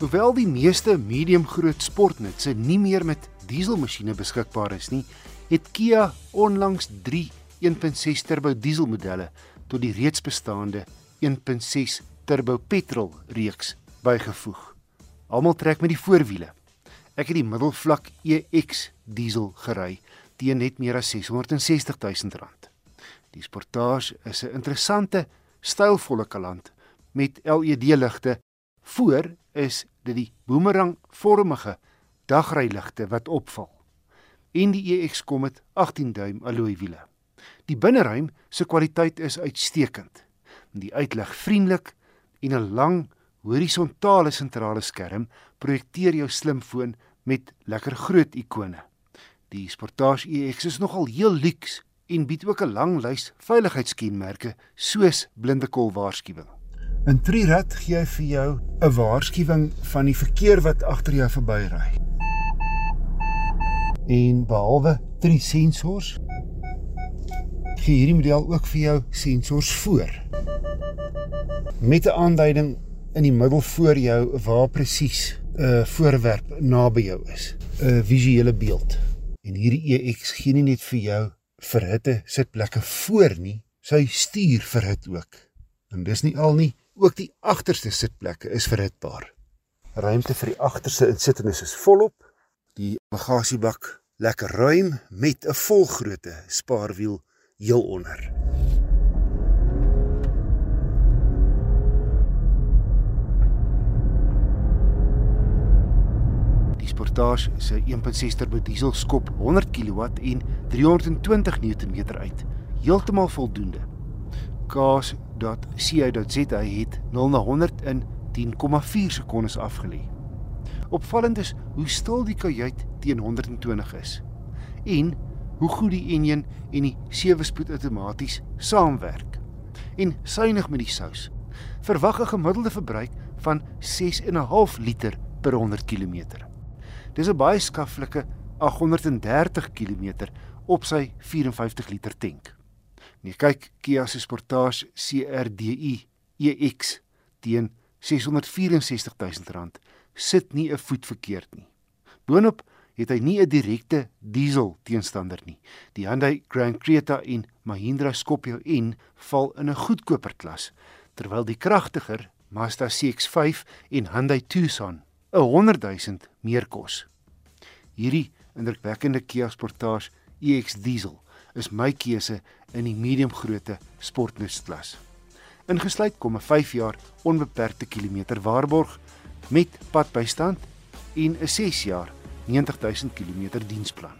Hoewel die meeste medium-groot sportnutse nie meer met dieselmasjiene beskikbaar is nie, het Kia onlangs 3 1.6 turbo dieselmodelle tot die reeds bestaande 1.6 turbo petrol reeks bygevoeg. Almal trek met die voorwiele. Ek het die middelvlak EX diesel gery teen net meer as 660 000 rand. Die Sportage is 'n interessante, stylvolle kalant met LED-ligte. Voor is dit die boomerang-vormige dagryligte wat opval. En die EX kom met 18 duim alloy wiele. Die binneruim se kwaliteit is uitstekend. Die uitlig vriendelik en 'n lang horisontale sentrale skerm projekteer jou slimfoon met lekker groot ikone. Die Sportage EX is nogal heel luks en bied ook 'n lang lys veiligheidskenmerke soos blinde kol waarskuwing. In Trirad gee hy vir jou 'n waarskuwing van die verkeer wat agter jou verbyry. En behalwe drie sensors gee hierdie model ook vir jou sensors voor. Met 'n aanduiding in die middel voor jou waar presies 'n uh, voorwerp naby jou is, 'n visuele beeld. En hierdie EX gee nie net vir jou verhitte sitplekke voor nie, sy stuur verhit ook. En dis nie al nie, ook die agterste sitplekke is verhitbaar. Ruimte vir die agterste insittendes is volop. Die bagasiebak lekker ruim met 'n volgrootte spaarwiel heel onder. Die Sportage se 1.6 turbo diesel skop 100 kW en 320 Nm uit, heeltemal voldoende. Kaas.co.za het 0 na 100 in 10,4 sekondes afgelê. Opvallend is hoe stil die kajuit teen 120 is. En hoe goed die enjin en die sewe-spoed outomaties saamwerk. En suinig met die sous. Verwag 'n gemiddelde verbruik van 6.5 liter per 100 km. Dis 'n baie skaflike 830 km op sy 54 liter tank. Nee, kyk Kia se Sportage CRDI EX teen 664 000 rand sit nie 'n voet verkeerd nie. Boonop het hy nie 'n direkte diesel teenstander nie. Die Hyundai Grand Creta en Mahindra Scorpio N val in 'n goedkoper klas, terwyl die kragtiger Mazda CX-5 en Hyundai Tucson 'n 100 000 meer kos. Hierdie indrukwekkende Kia Sportage EX diesel is my keuse in die medium-grootte sportnusklas. Ingesluit kom 'n 5 jaar onbeperkte kilometer waarborg met padbystand en 'n 6 jaar 90000 km diensplan.